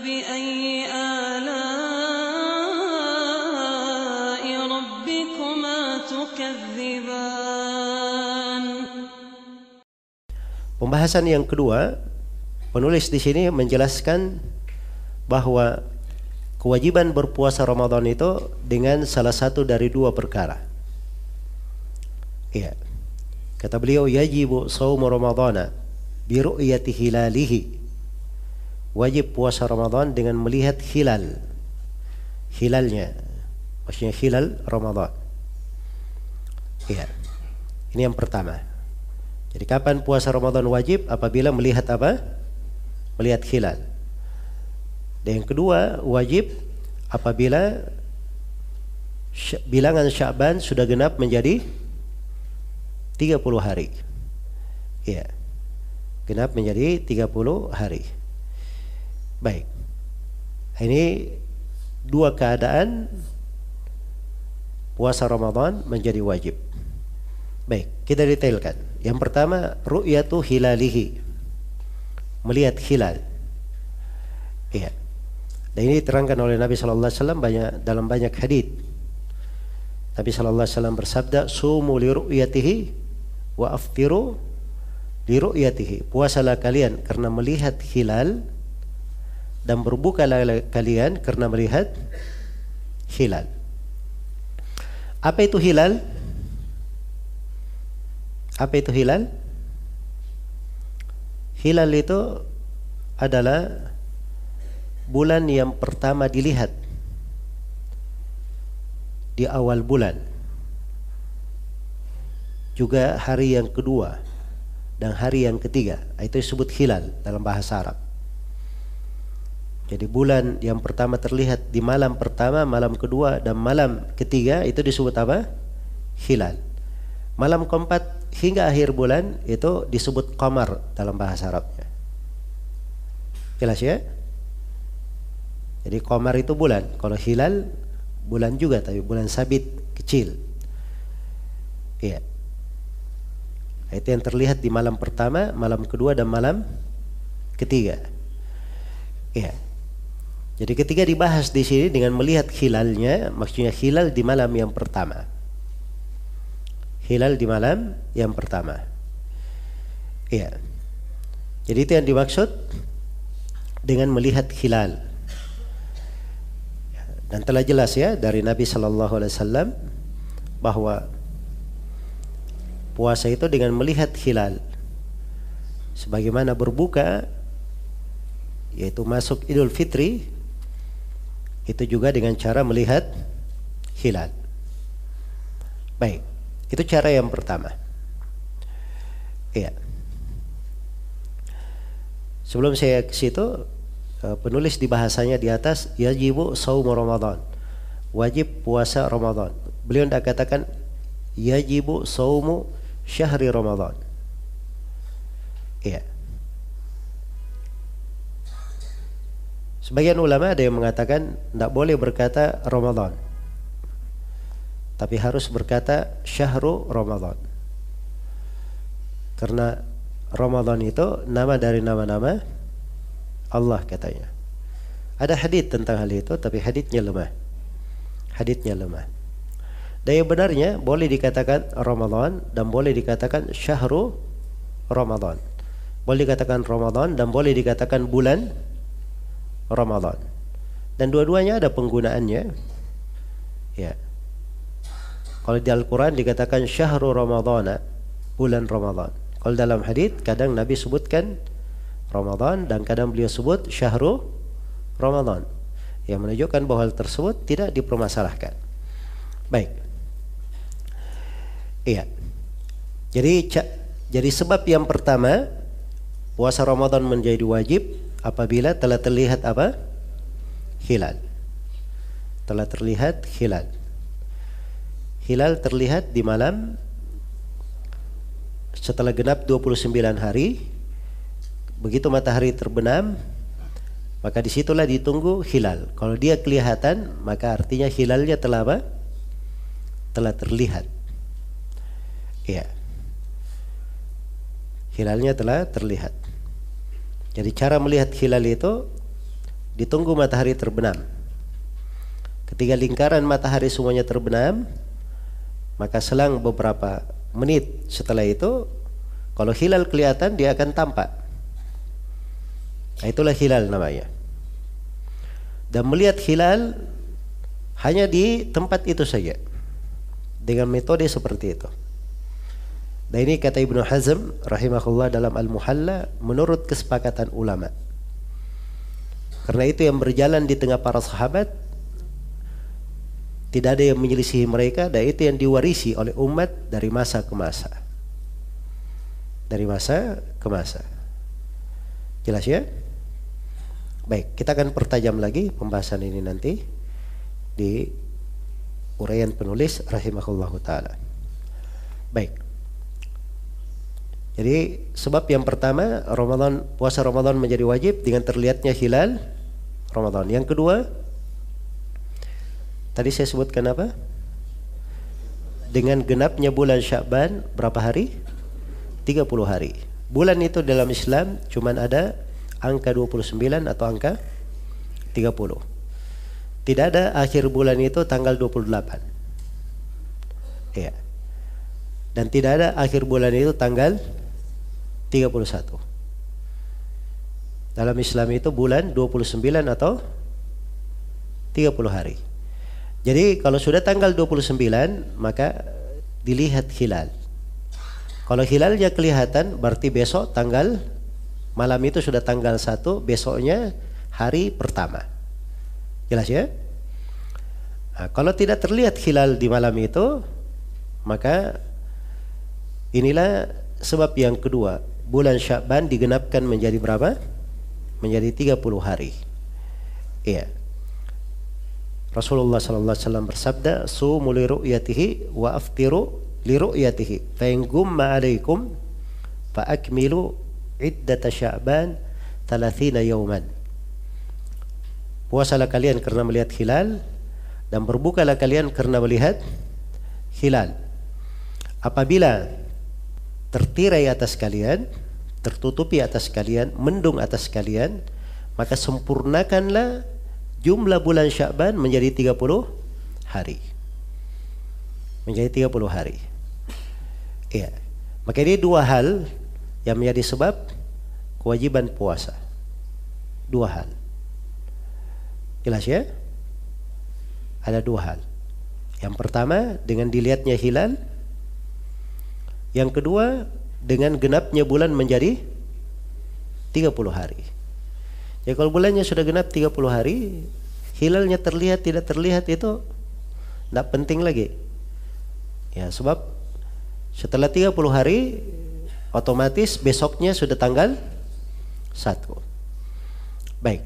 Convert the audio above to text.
فبأي آلاء ربكما تكذبان Pembahasan yang kedua, penulis di sini menjelaskan bahwa kewajiban berpuasa Ramadan itu dengan salah satu dari dua perkara. Iya. Kata beliau yajibu saumu Ramadana bi ru'yati hilalihi. Wajib puasa Ramadan dengan melihat hilal. Hilalnya. Maksudnya hilal Ramadan. Iya. Ini yang pertama. Jadi kapan puasa Ramadan wajib? Apabila melihat apa? Melihat hilal. Dan yang kedua wajib apabila bilangan Sya'ban sudah genap menjadi 30 hari. Ya. Genap menjadi 30 hari. Baik. Ini dua keadaan puasa Ramadan menjadi wajib. Baik, kita detailkan. Yang pertama, ru'yatu hilalihi. Melihat hilal. Iya. Dan ini diterangkan oleh Nabi sallallahu alaihi wasallam banyak dalam banyak hadis. Nabi sallallahu alaihi wasallam bersabda, "Sumu li ru'yatihi wa aftiru li ru'yatihi." Puasalah kalian karena melihat hilal dan berbukalah kalian karena melihat hilal. Apa itu hilal? Apa itu hilal? Hilal itu adalah bulan yang pertama dilihat di awal bulan. Juga hari yang kedua dan hari yang ketiga. Itu disebut hilal dalam bahasa Arab. Jadi bulan yang pertama terlihat di malam pertama, malam kedua dan malam ketiga itu disebut apa? Hilal. Malam keempat hingga akhir bulan itu disebut qamar dalam bahasa Arabnya. Jelas ya? Jadi qamar itu bulan. Kalau hilal bulan juga tapi bulan sabit kecil. Iya. Itu yang terlihat di malam pertama, malam kedua dan malam ketiga. Iya. Jadi ketika dibahas di sini dengan melihat hilalnya, maksudnya hilal di malam yang pertama. Hilal di malam yang pertama. Iya. Jadi itu yang dimaksud dengan melihat hilal. Dan telah jelas ya dari Nabi Shallallahu Alaihi Wasallam bahwa puasa itu dengan melihat hilal. Sebagaimana berbuka yaitu masuk Idul Fitri itu juga dengan cara melihat hilal. Baik, itu cara yang pertama. Iya. Sebelum saya ke situ, eh, penulis di bahasanya di atas yajibu saum Ramadan. Wajib puasa Ramadan. Beliau tidak katakan yajibu saumu syahri Ramadan. Iya. Sebagian ulama ada yang mengatakan tidak boleh berkata Ramadan. Tapi harus berkata Syahru Ramadan. Karena Ramadan itu nama dari nama-nama Allah katanya. Ada hadith tentang hal itu tapi hadithnya lemah. Hadithnya lemah. Dan yang benarnya boleh dikatakan Ramadan dan boleh dikatakan Syahru Ramadan. Boleh dikatakan Ramadan dan boleh dikatakan bulan Ramadan. Dan dua-duanya ada penggunaannya. Ya. Kalau di Al-Quran dikatakan syahrul Ramadhan, bulan Ramadan. Kalau dalam hadis kadang Nabi sebutkan Ramadan dan kadang beliau sebut syahrul Ramadan. Yang menunjukkan bahwa hal tersebut tidak dipermasalahkan. Baik. Iya. Jadi jadi sebab yang pertama puasa Ramadan menjadi wajib apabila telah terlihat apa? Hilal. Telah terlihat hilal. Hilal terlihat di malam setelah genap 29 hari. Begitu matahari terbenam, maka di situlah ditunggu hilal. Kalau dia kelihatan, maka artinya hilalnya telah apa? Telah terlihat. Iya. Hilalnya telah terlihat. Jadi cara melihat hilal itu ditunggu matahari terbenam. Ketika lingkaran matahari semuanya terbenam, maka selang beberapa menit setelah itu, kalau hilal kelihatan dia akan tampak. Nah, itulah hilal namanya. Dan melihat hilal hanya di tempat itu saja. Dengan metode seperti itu. Dan ini kata Ibnu Hazm rahimahullah dalam Al-Muhalla menurut kesepakatan ulama. Karena itu yang berjalan di tengah para sahabat tidak ada yang menyelisihi mereka dan itu yang diwarisi oleh umat dari masa ke masa. Dari masa ke masa. Jelas ya? Baik, kita akan pertajam lagi pembahasan ini nanti di uraian penulis rahimahullahu taala. Baik. Jadi sebab yang pertama Ramadan puasa Ramadan menjadi wajib dengan terlihatnya hilal Ramadan. Yang kedua tadi saya sebutkan apa? Dengan genapnya bulan Syakban berapa hari? 30 hari. Bulan itu dalam Islam cuma ada angka 29 atau angka 30. Tidak ada akhir bulan itu tanggal 28. Iya. Dan tidak ada akhir bulan itu tanggal 31. Dalam Islam itu bulan 29 atau 30 hari. Jadi kalau sudah tanggal 29 maka dilihat hilal. Kalau hilalnya kelihatan berarti besok tanggal malam itu sudah tanggal 1, besoknya hari pertama. Jelas ya? Nah, kalau tidak terlihat hilal di malam itu maka inilah sebab yang kedua bulan Syakban digenapkan menjadi berapa? Menjadi 30 hari. Iya. Rasulullah sallallahu alaihi wasallam bersabda, "Sumu li ru'yatihi wa aftiru li ru'yatihi. Fa in gumma 'alaikum fa akmilu iddata Sya'ban 30 yawman." Puasalah kalian karena melihat hilal dan berbukalah kalian karena melihat hilal. Apabila tertirai atas kalian, tertutupi atas kalian, mendung atas kalian, maka sempurnakanlah jumlah bulan Syakban menjadi 30 hari. Menjadi 30 hari. Iya. Maka ini dua hal yang menjadi sebab kewajiban puasa. Dua hal. Jelas ya? Ada dua hal. Yang pertama dengan dilihatnya hilal yang kedua, dengan genapnya bulan menjadi 30 hari. Ya kalau bulannya sudah genap 30 hari, hilalnya terlihat tidak terlihat itu tidak penting lagi. Ya, sebab setelah 30 hari otomatis besoknya sudah tanggal 1. Baik.